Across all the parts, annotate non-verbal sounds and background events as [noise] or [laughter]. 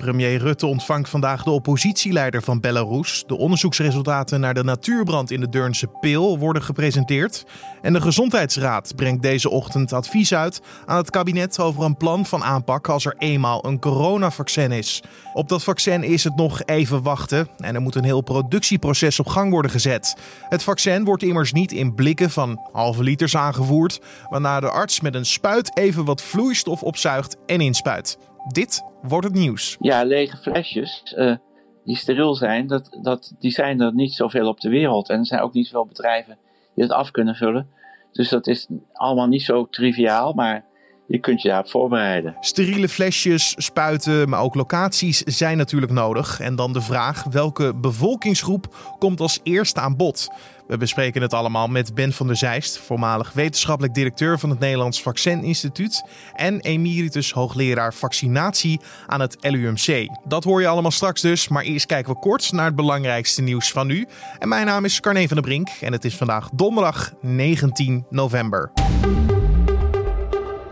Premier Rutte ontvangt vandaag de oppositieleider van Belarus. De onderzoeksresultaten naar de natuurbrand in de Deurnse Peel worden gepresenteerd. En de Gezondheidsraad brengt deze ochtend advies uit aan het kabinet over een plan van aanpak als er eenmaal een coronavaccin is. Op dat vaccin is het nog even wachten en er moet een heel productieproces op gang worden gezet. Het vaccin wordt immers niet in blikken van halve liters aangevoerd, waarna de arts met een spuit even wat vloeistof opzuigt en inspuit. Dit wordt het nieuws. Ja, lege flesjes uh, die steriel zijn, dat, dat, die zijn er niet zoveel op de wereld. En er zijn ook niet zoveel bedrijven die het af kunnen vullen. Dus dat is allemaal niet zo triviaal, maar je kunt je daarop voorbereiden. Steriele flesjes, spuiten, maar ook locaties zijn natuurlijk nodig. En dan de vraag: welke bevolkingsgroep komt als eerste aan bod? We bespreken het allemaal met Ben van der Zijst, voormalig wetenschappelijk directeur van het Nederlands Vaccininstituut en emeritus hoogleraar vaccinatie aan het LUMC. Dat hoor je allemaal straks dus, maar eerst kijken we kort naar het belangrijkste nieuws van nu. En mijn naam is Carne van der Brink en het is vandaag donderdag 19 november.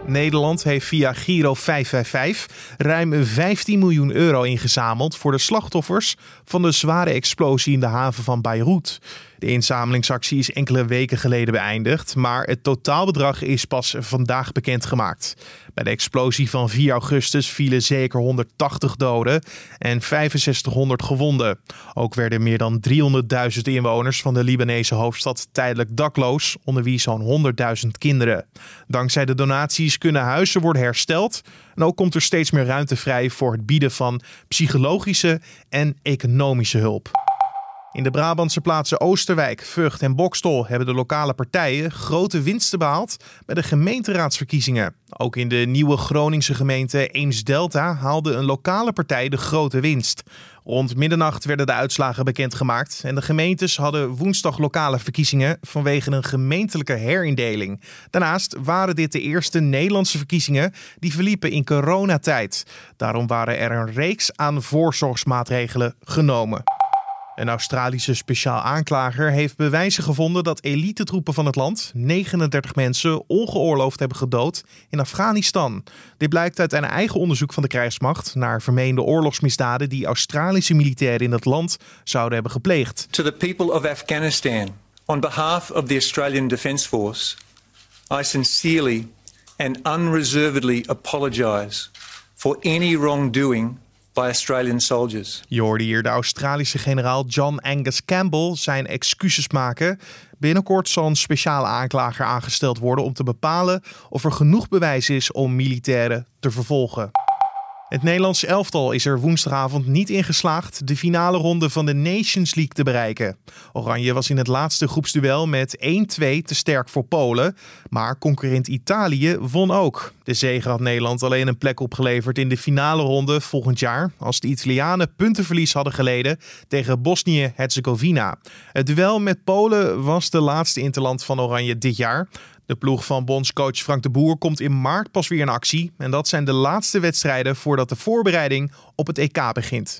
Nederland heeft via Giro 555 ruim 15 miljoen euro ingezameld voor de slachtoffers van de zware explosie in de haven van Beirut. De inzamelingsactie is enkele weken geleden beëindigd, maar het totaalbedrag is pas vandaag bekendgemaakt. Bij de explosie van 4 augustus vielen zeker 180 doden en 6500 gewonden. Ook werden meer dan 300.000 inwoners van de Libanese hoofdstad tijdelijk dakloos, onder wie zo'n 100.000 kinderen. Dankzij de donaties kunnen huizen worden hersteld en ook komt er steeds meer ruimte vrij voor het bieden van psychologische en economische hulp. In de Brabantse plaatsen Oosterwijk, Vught en Bokstol hebben de lokale partijen grote winsten behaald bij de gemeenteraadsverkiezingen. Ook in de nieuwe Groningse gemeente Eems-Delta haalde een lokale partij de grote winst. Rond middernacht werden de uitslagen bekendgemaakt en de gemeentes hadden woensdag lokale verkiezingen vanwege een gemeentelijke herindeling. Daarnaast waren dit de eerste Nederlandse verkiezingen die verliepen in coronatijd. Daarom waren er een reeks aan voorzorgsmaatregelen genomen. Een Australische speciaal aanklager heeft bewijzen gevonden dat elitetroepen van het land 39 mensen ongeoorloofd hebben gedood in Afghanistan. Dit blijkt uit een eigen onderzoek van de krijgsmacht naar vermeende oorlogsmisdaden die Australische militairen in het land zouden hebben gepleegd. To the people of Afghanistan, on behalf of the Australian Defence Force, I sincerely and unreservedly apologize for any wrongdoing by Australian soldiers. Je hoorde hier de Australische generaal John Angus Campbell zijn excuses maken. Binnenkort zal een speciale aanklager aangesteld worden om te bepalen of er genoeg bewijs is om militairen te vervolgen. Het Nederlandse elftal is er woensdagavond niet in geslaagd de finale ronde van de Nations League te bereiken. Oranje was in het laatste groepsduel met 1-2 te sterk voor Polen, maar concurrent Italië won ook. De zege had Nederland alleen een plek opgeleverd in de finale ronde volgend jaar, als de Italianen puntenverlies hadden geleden tegen Bosnië-Herzegovina. Het duel met Polen was de laatste interland van Oranje dit jaar. De ploeg van bondscoach Frank de Boer komt in maart pas weer in actie. En dat zijn de laatste wedstrijden voordat de voorbereiding op het EK begint.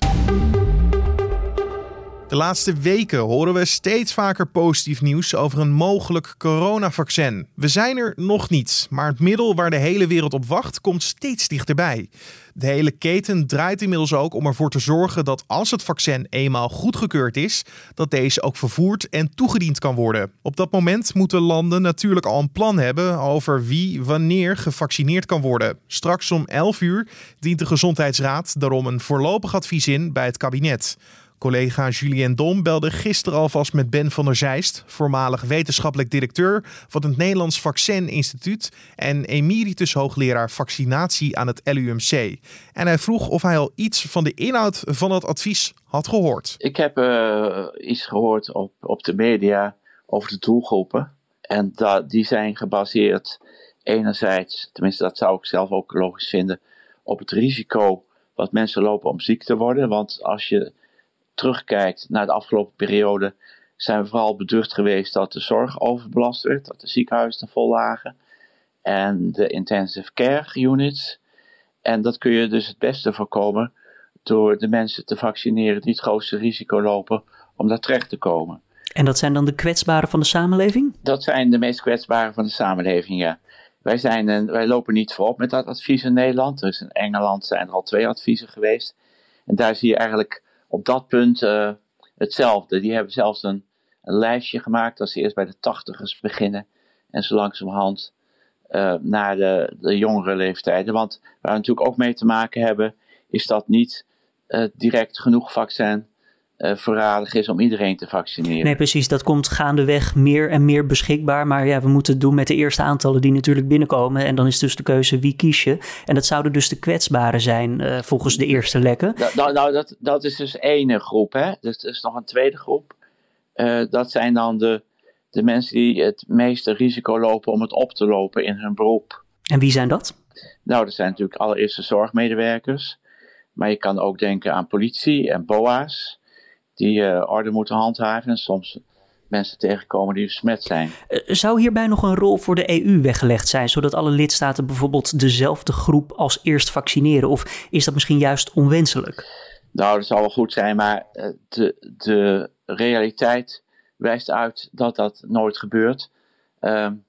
De laatste weken horen we steeds vaker positief nieuws over een mogelijk coronavaccin. We zijn er nog niet, maar het middel waar de hele wereld op wacht komt steeds dichterbij. De hele keten draait inmiddels ook om ervoor te zorgen dat als het vaccin eenmaal goedgekeurd is, dat deze ook vervoerd en toegediend kan worden. Op dat moment moeten landen natuurlijk al een plan hebben over wie wanneer gevaccineerd kan worden. Straks om 11 uur dient de Gezondheidsraad daarom een voorlopig advies in bij het kabinet. Collega Julien Dom belde gisteren alvast met Ben van der Zijst, voormalig wetenschappelijk directeur van het Nederlands Vaccin Instituut en emeritus hoogleraar vaccinatie aan het LUMC. En hij vroeg of hij al iets van de inhoud van het advies had gehoord. Ik heb uh, iets gehoord op, op de media over de doelgroepen. En dat, die zijn gebaseerd enerzijds, tenminste dat zou ik zelf ook logisch vinden, op het risico wat mensen lopen om ziek te worden. Want als je terugkijkt naar de afgelopen periode, zijn we vooral beducht geweest dat de zorg overbelast werd, dat de ziekenhuizen vol lagen en de intensive care units. En dat kun je dus het beste voorkomen door de mensen te vaccineren die het grootste risico lopen om daar terecht te komen. En dat zijn dan de kwetsbaren van de samenleving? Dat zijn de meest kwetsbaren van de samenleving, ja. Wij, zijn wij lopen niet voorop met dat advies in Nederland. Dus in Engeland zijn er al twee adviezen geweest. En daar zie je eigenlijk op dat punt uh, hetzelfde. Die hebben zelfs een, een, lijstje gemaakt dat ze eerst bij de tachtigers beginnen en zo langzamerhand uh, naar de, de jongere leeftijden. Want waar we natuurlijk ook mee te maken hebben, is dat niet uh, direct genoeg vaccin uh, voorradig is om iedereen te vaccineren. Nee, precies. Dat komt gaandeweg meer en meer beschikbaar. Maar ja, we moeten het doen met de eerste aantallen die natuurlijk binnenkomen. En dan is dus de keuze wie kies je. En dat zouden dus de kwetsbaren zijn uh, volgens de eerste lekken. Nou, nou dat, dat is dus één groep. Hè? Dus er is nog een tweede groep. Uh, dat zijn dan de, de mensen die het meeste risico lopen om het op te lopen in hun beroep. En wie zijn dat? Nou, dat zijn natuurlijk allereerst de zorgmedewerkers. Maar je kan ook denken aan politie en BOA's die uh, orde moeten handhaven en soms mensen tegenkomen die besmet zijn. Zou hierbij nog een rol voor de EU weggelegd zijn, zodat alle lidstaten bijvoorbeeld dezelfde groep als eerst vaccineren? Of is dat misschien juist onwenselijk? Nou, dat zou wel goed zijn, maar de, de realiteit wijst uit dat dat nooit gebeurt. Um,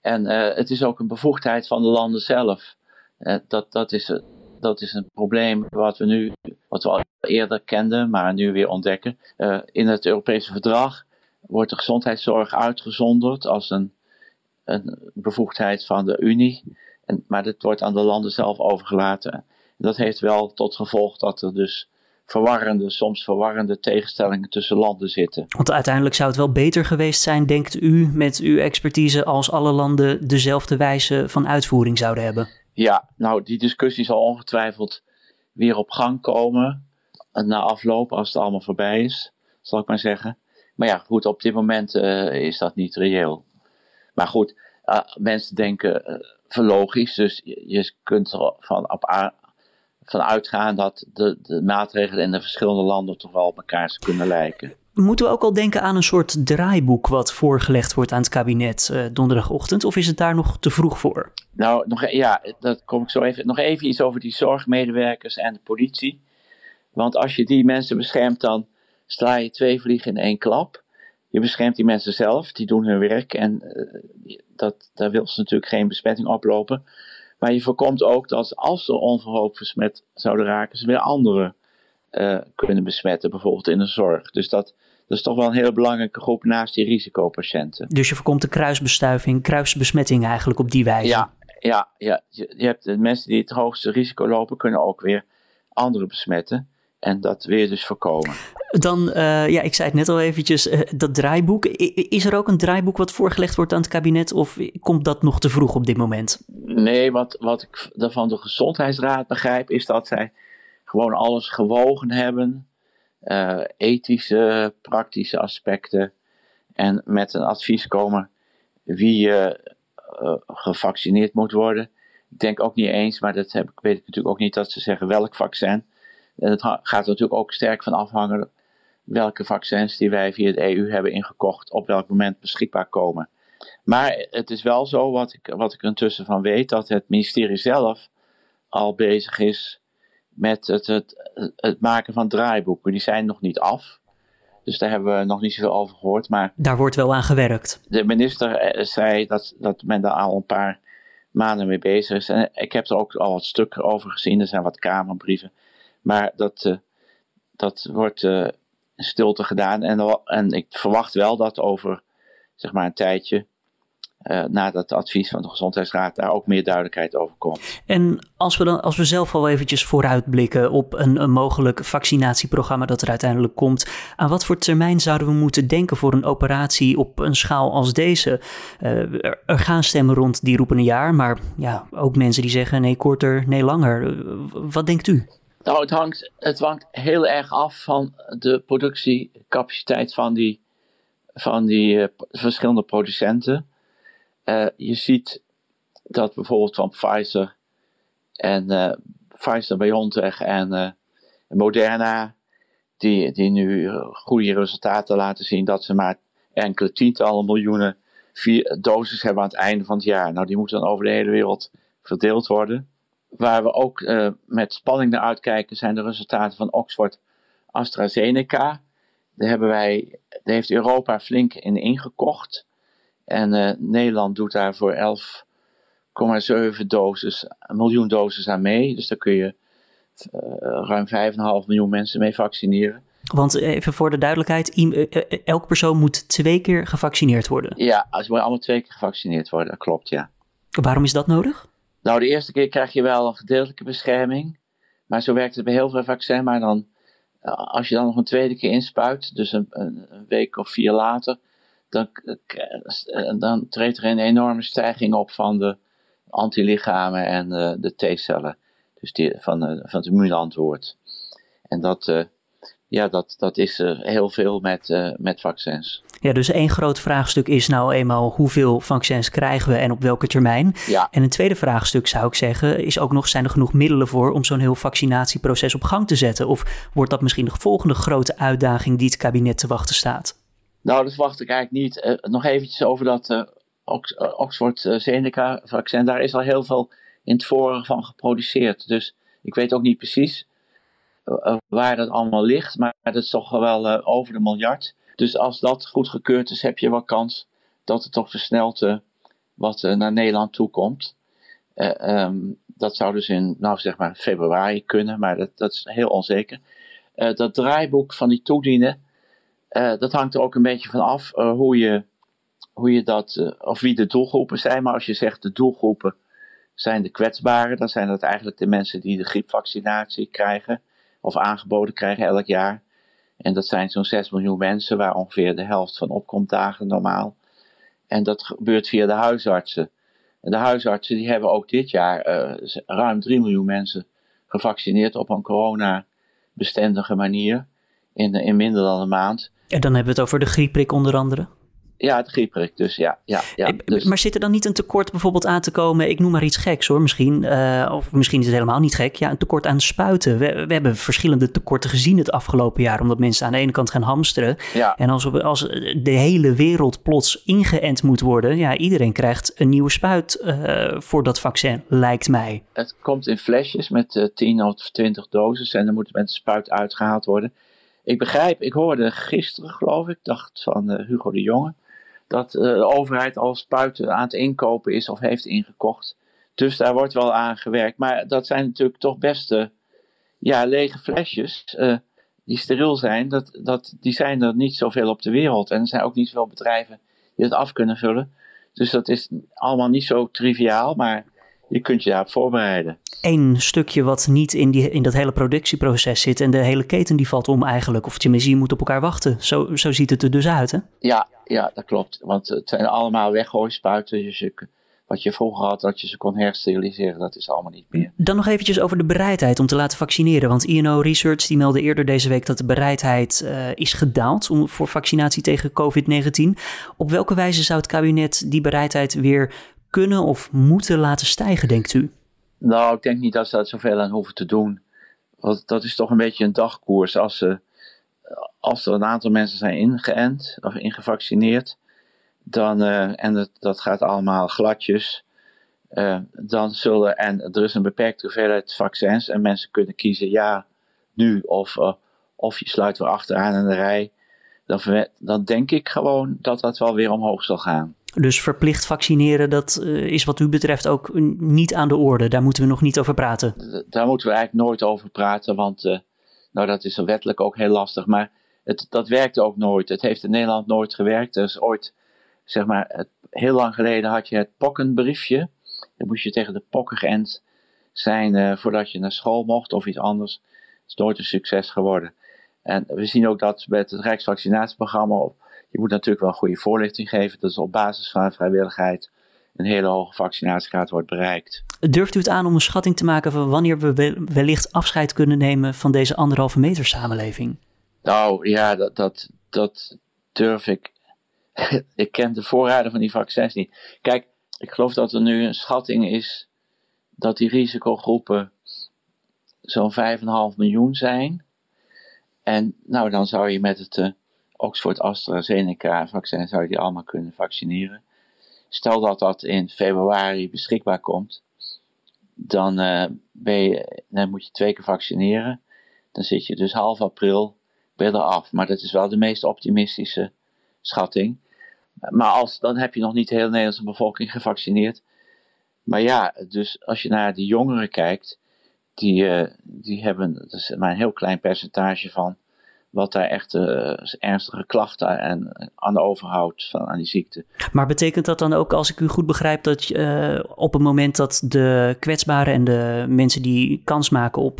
en uh, het is ook een bevoegdheid van de landen zelf. Uh, dat, dat is het dat is een probleem wat we nu, wat we al eerder kenden, maar nu weer ontdekken. Uh, in het Europese verdrag wordt de gezondheidszorg uitgezonderd als een, een bevoegdheid van de Unie. En, maar dit wordt aan de landen zelf overgelaten. En dat heeft wel tot gevolg dat er dus verwarrende, soms verwarrende tegenstellingen tussen landen zitten. Want uiteindelijk zou het wel beter geweest zijn, denkt u, met uw expertise, als alle landen dezelfde wijze van uitvoering zouden hebben? Ja, nou, die discussie zal ongetwijfeld weer op gang komen. Na afloop, als het allemaal voorbij is, zal ik maar zeggen. Maar ja, goed, op dit moment uh, is dat niet reëel. Maar goed, uh, mensen denken uh, verlogisch, dus je, kunt ervan van uitgaan dat de, de maatregelen in de verschillende landen toch wel op elkaar kunnen lijken. Moeten we ook al denken aan een soort draaiboek wat voorgelegd wordt aan het kabinet uh, donderdagochtend? Of is het daar nog te vroeg voor? Nou, nog, e-, ja, dat kom ik zo even. Nog even iets over die zorgmedewerkers en de politie. Want als je die mensen beschermt, dan sla je twee vliegen in één klap. Je beschermt die mensen zelf, die doen hun werk en uh, dat, daar wil ze natuurlijk geen besmetting oplopen. Maar je voorkomt ook dat als ze onverhoopt besmet zouden raken, ze weer anderen uh, kunnen besmetten, bijvoorbeeld in de zorg. Dus dat, dat is toch wel een hele belangrijke groep naast die risicopatiënten. Dus je voorkomt de kruisbestuiving, kruisbesmetting eigenlijk op die wijze? Ja, ja, ja. Je, je hebt de mensen die het hoogste risico lopen, kunnen ook weer anderen besmetten. En dat weer dus voorkomen. Dan, uh, ja, ik zei het net al eventjes, uh, dat draaiboek. Is er ook een draaiboek wat voorgelegd wordt aan het kabinet of komt dat nog te vroeg op dit moment? Nee, wat, wat ik van de Gezondheidsraad begrijp is dat zij gewoon alles gewogen hebben. Uh, ethische, praktische aspecten. En met een advies komen wie uh, uh, gevaccineerd moet worden. Ik denk ook niet eens, maar dat heb, weet ik natuurlijk ook niet dat ze zeggen welk vaccin. En het gaat er natuurlijk ook sterk van afhangen welke vaccins die wij via de EU hebben ingekocht op welk moment beschikbaar komen. Maar het is wel zo, wat ik, wat ik intussen van weet, dat het ministerie zelf al bezig is met het, het, het maken van draaiboeken. Die zijn nog niet af. Dus daar hebben we nog niet zoveel over gehoord. Maar daar wordt wel aan gewerkt. De minister eh, zei dat, dat men daar al een paar maanden mee bezig is. En ik heb er ook al wat stukken over gezien. Er zijn wat kamerbrieven. Maar dat, uh, dat wordt uh, in stilte gedaan. En, en ik verwacht wel dat over zeg maar een tijdje uh, nadat het advies van de Gezondheidsraad daar ook meer duidelijkheid over komt. En als we, dan, als we zelf al eventjes vooruitblikken op een, een mogelijk vaccinatieprogramma dat er uiteindelijk komt, aan wat voor termijn zouden we moeten denken voor een operatie op een schaal als deze? Uh, er, er, gaan stemmen rond die roepen een jaar, maar ja, ook mensen die zeggen nee korter, nee langer. Wat denkt u? Nou, het hangt, het hangt heel erg af van de productiecapaciteit van die, van die verschillende producenten. Uh, je ziet dat bijvoorbeeld van Pfizer en uh, Pfizer, BioNTech en uh, Moderna, die, die nu goede resultaten laten zien, dat ze maar enkele tientallen miljoenen doses hebben aan het einde van het jaar. Nou, die moeten dan over de hele wereld verdeeld worden. Waar we ook met spanning naar uitkijken zijn de resultaten van Oxford AstraZeneca. Daar, hebben wij, daar heeft Europa flink in ingekocht. En uh, Nederland doet daar voor 11,7 doses, een miljoen doses aan mee. Dus daar kun je ruim 5,5 miljoen mensen mee vaccineren. Want even voor de duidelijkheid, elke persoon moet twee keer gevaccineerd worden. Ja, ze moeten allemaal twee keer gevaccineerd worden, dat klopt, ja. Waarom is dat nodig? Nou, de eerste keer krijg je wel een gedeeltelijke bescherming. Maar zo werkt het bij heel veel vaccins. Maar dan, als je dan nog een tweede keer inspuit, dus een, een week of vier later, dan, dan treedt er een enorme stijging op van de antilichamen en de, de T-cellen. Dus die, van, van het immuunantwoord. En dat, uh, ja, dat, dat is uh, heel veel met, met vaccins. Ja, dus één groot vraagstuk is nou eenmaal hoeveel vaccins krijgen we en op welke termijn. Ja. En een tweede vraagstuk zou ik zeggen is ook nog, zijn er genoeg middelen voor om zo'n heel vaccinatieproces op gang te zetten? Of wordt dat misschien de volgende grote uitdaging die het kabinet te wachten staat? Nou, dat wacht ik eigenlijk niet. Uh, nog eventjes over dat uh, Oxford-Seneca-vaccin. Daar is al heel veel in het vorige van geproduceerd. Dus ik weet ook niet precies waar dat allemaal ligt. Maar dat is toch wel over de miljard. Dus als dat goedgekeurd is, heb je wel kans dat het toch versneld uh, wat naar Nederland toe komt. Um, dat zou dus in, nou zeg maar, februari kunnen, maar dat, dat is heel onzeker. dat draaiboek van die toedienen, dat hangt er ook een beetje van af hoe, je, hoe je dat, of wie de doelgroepen zijn. Maar als je zegt de doelgroepen zijn de kwetsbaren, dan zijn dat eigenlijk de mensen die de griepvaccinatie krijgen of aangeboden krijgen elk jaar. En dat zijn zo'n 6 miljoen mensen, waar ongeveer de helft van opkomt dagen normaal. En dat gebeurt via de huisartsen. En de huisartsen die hebben ook dit jaar ruim 3 miljoen mensen gevaccineerd op een coronabestendige manier. In, in minder dan een maand. En dan hebben we het over de griepprik onder andere? Ja, het grieprik, dus ja. ja, ja dus. Maar zit er dan niet een tekort bijvoorbeeld aan te komen? Ik noem maar iets geks hoor, misschien. Uh, of misschien is het helemaal niet gek. Ja, een tekort aan spuiten. We, we, hebben verschillende tekorten gezien het afgelopen jaar. Omdat mensen aan de ene kant gaan hamsteren. Ja. En als, als de hele wereld plots ingeënt moet worden. Ja, iedereen krijgt een nieuwe spuit uh, voor dat vaccin, lijkt mij. Het komt in flesjes met uh, 10 of 20 doses. En dan moet met de spuit uitgehaald worden. Ik begrijp, ik hoorde gisteren geloof ik, dacht van Hugo de Jonge dat uh, de overheid al spuiten aan het inkopen is of heeft ingekocht. Dus daar wordt wel aan gewerkt. Maar dat zijn natuurlijk toch best uh, ja, lege flesjes die steriel zijn. Dat, dat, die zijn er niet zoveel op de wereld. En er zijn ook niet zoveel bedrijven die dat af kunnen vullen. Dus dat is allemaal niet zo triviaal, maar je kunt je daarop voorbereiden. Eén stukje wat niet in, die, in dat hele productieproces zit en de hele keten die valt om eigenlijk. Of tenminste, je moet op elkaar wachten. Zo, zo ziet het er dus uit, hè? Ja, ja, dat klopt. Want het zijn allemaal weggooispuiten. Dus je, wat je vroeger had, dat je ze kon hersteriliseren, dat is allemaal niet meer. Dan nog eventjes over de bereidheid om te laten vaccineren. Want INO Research die meldde eerder deze week dat de bereidheid uh, is gedaald om, voor vaccinatie tegen COVID-19. Op welke wijze zou het kabinet die bereidheid weer kunnen of moeten laten stijgen, denkt u? Nou, ik denk niet dat ze dat zoveel aan hoeven te doen. Want dat is toch een beetje een dagkoers. Als, ze, als er een aantal mensen zijn ingeënt of ingevaccineerd, dan, uh, en dat, gaat allemaal gladjes, uh, dan zullen, en er is een beperkte hoeveelheid vaccins en mensen kunnen kiezen ja, nu of, uh, of je sluit weer achteraan in de rij. Dan denk ik gewoon dat dat wel weer omhoog zal gaan. Dus verplicht vaccineren, dat uh, is wat u betreft ook niet aan de orde. Daar moeten we nog niet over praten. Daar moeten we eigenlijk nooit over praten, want uh, nou, dat is wettelijk ook heel lastig. Maar het, dat werkte ook nooit. Het heeft in Nederland nooit gewerkt. Er is ooit, zeg maar, heel lang geleden had je het pokkenbriefje. Dan moest je tegen de pokken zijn uh, voordat je naar school mocht of iets anders. Het is nooit een succes geworden. En we zien ook dat met het Rijksvaccinatieprogramma je moet natuurlijk wel goede voorlichting geven. Dat is op basis van vrijwilligheid een hele hoge vaccinatiegraad wordt bereikt. Durft u het aan om een schatting te maken van wanneer we wellicht afscheid kunnen nemen van deze anderhalve meter samenleving? Nou ja, dat, dat, dat durf ik. [laughs] ik ken de voorraden van die vaccins niet. Kijk, ik geloof dat er nu een schatting is dat die risicogroepen zo'n 5,5 miljoen zijn. En nou, dan zou je met het uh, Oxford AstraZeneca vaccin zou je die allemaal kunnen vaccineren. Stel dat dat in februari beschikbaar komt, dan, uh, ben dan moet je twee keer vaccineren. Dan zit je dus half april je af. Maar dat is wel de meest optimistische schatting. Maar als, dan heb je nog niet de hele Nederlandse bevolking gevaccineerd. Maar ja, dus als je naar de jongeren kijkt, die, die hebben, dat is maar een heel klein percentage van wat daar echt uh, ernstige klachten en, aan overhoudt van, aan die ziekte. Maar betekent dat dan ook, als ik u goed begrijp, dat uh, op het moment dat de kwetsbaren en de mensen die kans maken op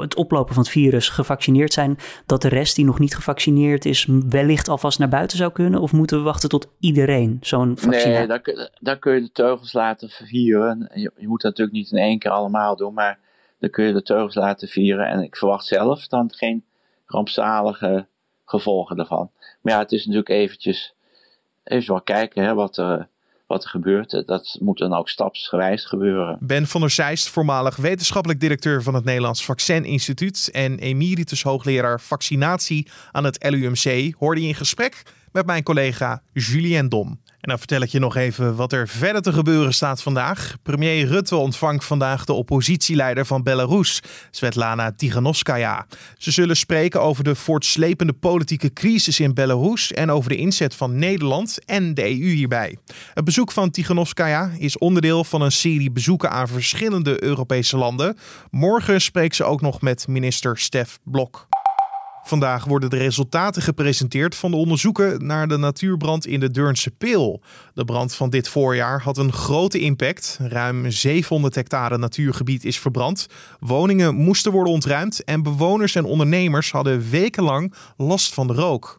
het oplopen van het virus gevaccineerd zijn, dat de rest die nog niet gevaccineerd is, wellicht alvast naar buiten zou kunnen? Of moeten we wachten tot iedereen zo'n vaccin Nee, dan, dan, kun je de teugels laten vieren. Je, je moet dat natuurlijk niet in één keer allemaal doen, maar dan kun je de teugels laten vieren. En ik verwacht zelf dan geen rampzalige gevolgen daarvan. Maar ja, het is natuurlijk eventjes, even wel kijken hè, wat, er, wat er gebeurt. Dat moet dan ook stapsgewijs gebeuren. Ben van der Zijst, voormalig wetenschappelijk directeur van het Nederlands Vaccin Instituut en emeritus hoogleraar vaccinatie aan het LUMC, hoorde je in gesprek met mijn collega Julien Dom. En dan vertel ik je nog even wat er verder te gebeuren staat vandaag. Premier Rutte ontvangt vandaag de oppositieleider van Belarus, Svetlana Tiganovskaya. Ze zullen spreken over de voortslepende politieke crisis in Belarus en over de inzet van Nederland en de EU hierbij. Het bezoek van Tiganovskaya is onderdeel van een serie bezoeken aan verschillende Europese landen. Morgen spreekt ze ook nog met minister Stef Blok. Vandaag worden de resultaten gepresenteerd van de onderzoeken naar de natuurbrand in de Deurnse Peel. De brand van dit voorjaar had een grote impact. Ruim 700 hectare natuurgebied is verbrand. Woningen moesten worden ontruimd en bewoners en ondernemers hadden wekenlang last van de rook.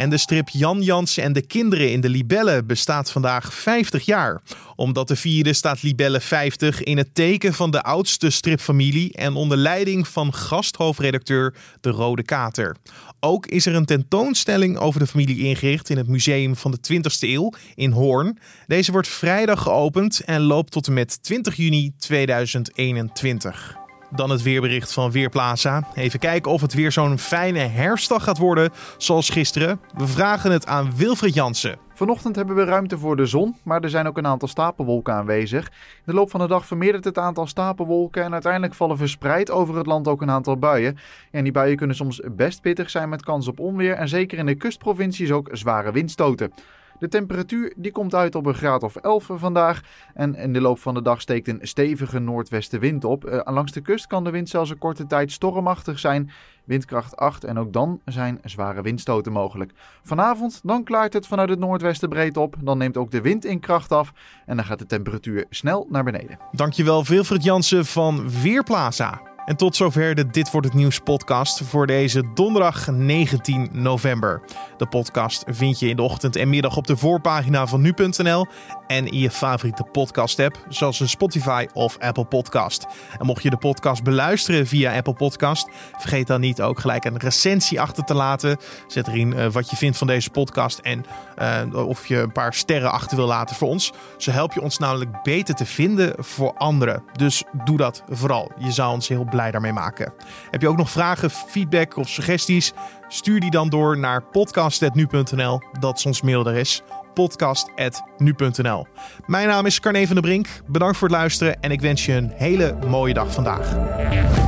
En de strip Jan Jansen en de kinderen in de Libelle bestaat vandaag 50 jaar. Omdat de vierde staat Libelle 50 in het teken van de oudste stripfamilie en onder leiding van gasthoofdredacteur De Rode Kater. Ook is er een tentoonstelling over de familie ingericht in het Museum van de 20e eeuw in Hoorn. Deze wordt vrijdag geopend en loopt tot en met 20 juni 2021. Dan het weerbericht van Weerplaza. Even kijken of het weer zo'n fijne herfstdag gaat worden zoals gisteren. We vragen het aan Wilfried Jansen. Vanochtend hebben we ruimte voor de zon, maar er zijn ook een aantal stapelwolken aanwezig. In de loop van de dag vermeerdert het aantal stapelwolken en uiteindelijk vallen verspreid over het land ook een aantal buien. En die buien kunnen soms best pittig zijn met kans op onweer en zeker in de kustprovincies ook zware windstoten. De temperatuur die komt uit op een graad of 11 vandaag. En in de loop van de dag steekt een stevige noordwestenwind op. Uh, langs de kust kan de wind zelfs een korte tijd stormachtig zijn. Windkracht 8 en ook dan zijn zware windstoten mogelijk. Vanavond dan klaart het vanuit het noordwesten breed op. Dan neemt ook de wind in kracht af. En dan gaat de temperatuur snel naar beneden. Dankjewel Wilfried Jansen van Weerplaza. En tot zover de Dit wordt het nieuws podcast voor deze donderdag 19 november. De podcast vind je in de ochtend en middag op de voorpagina van nu.nl en in je favoriete podcast app zoals een Spotify of Apple Podcast. En mocht je de podcast beluisteren via Apple Podcast, vergeet dan niet ook gelijk een recensie achter te laten. Zet erin uh, wat je vindt van deze podcast en uh, of je een paar sterren achter wil laten voor ons. Zo help je ons namelijk beter te vinden voor anderen. Dus doe dat vooral. Je zou ons heel daarmee maken. Heb je ook nog vragen, feedback of suggesties? Stuur die dan door naar podcast.nu.nl. Dat is ons mailadres podcast.nu.nl. Mijn naam is Carne van der Brink. Bedankt voor het luisteren en ik wens je een hele mooie dag vandaag.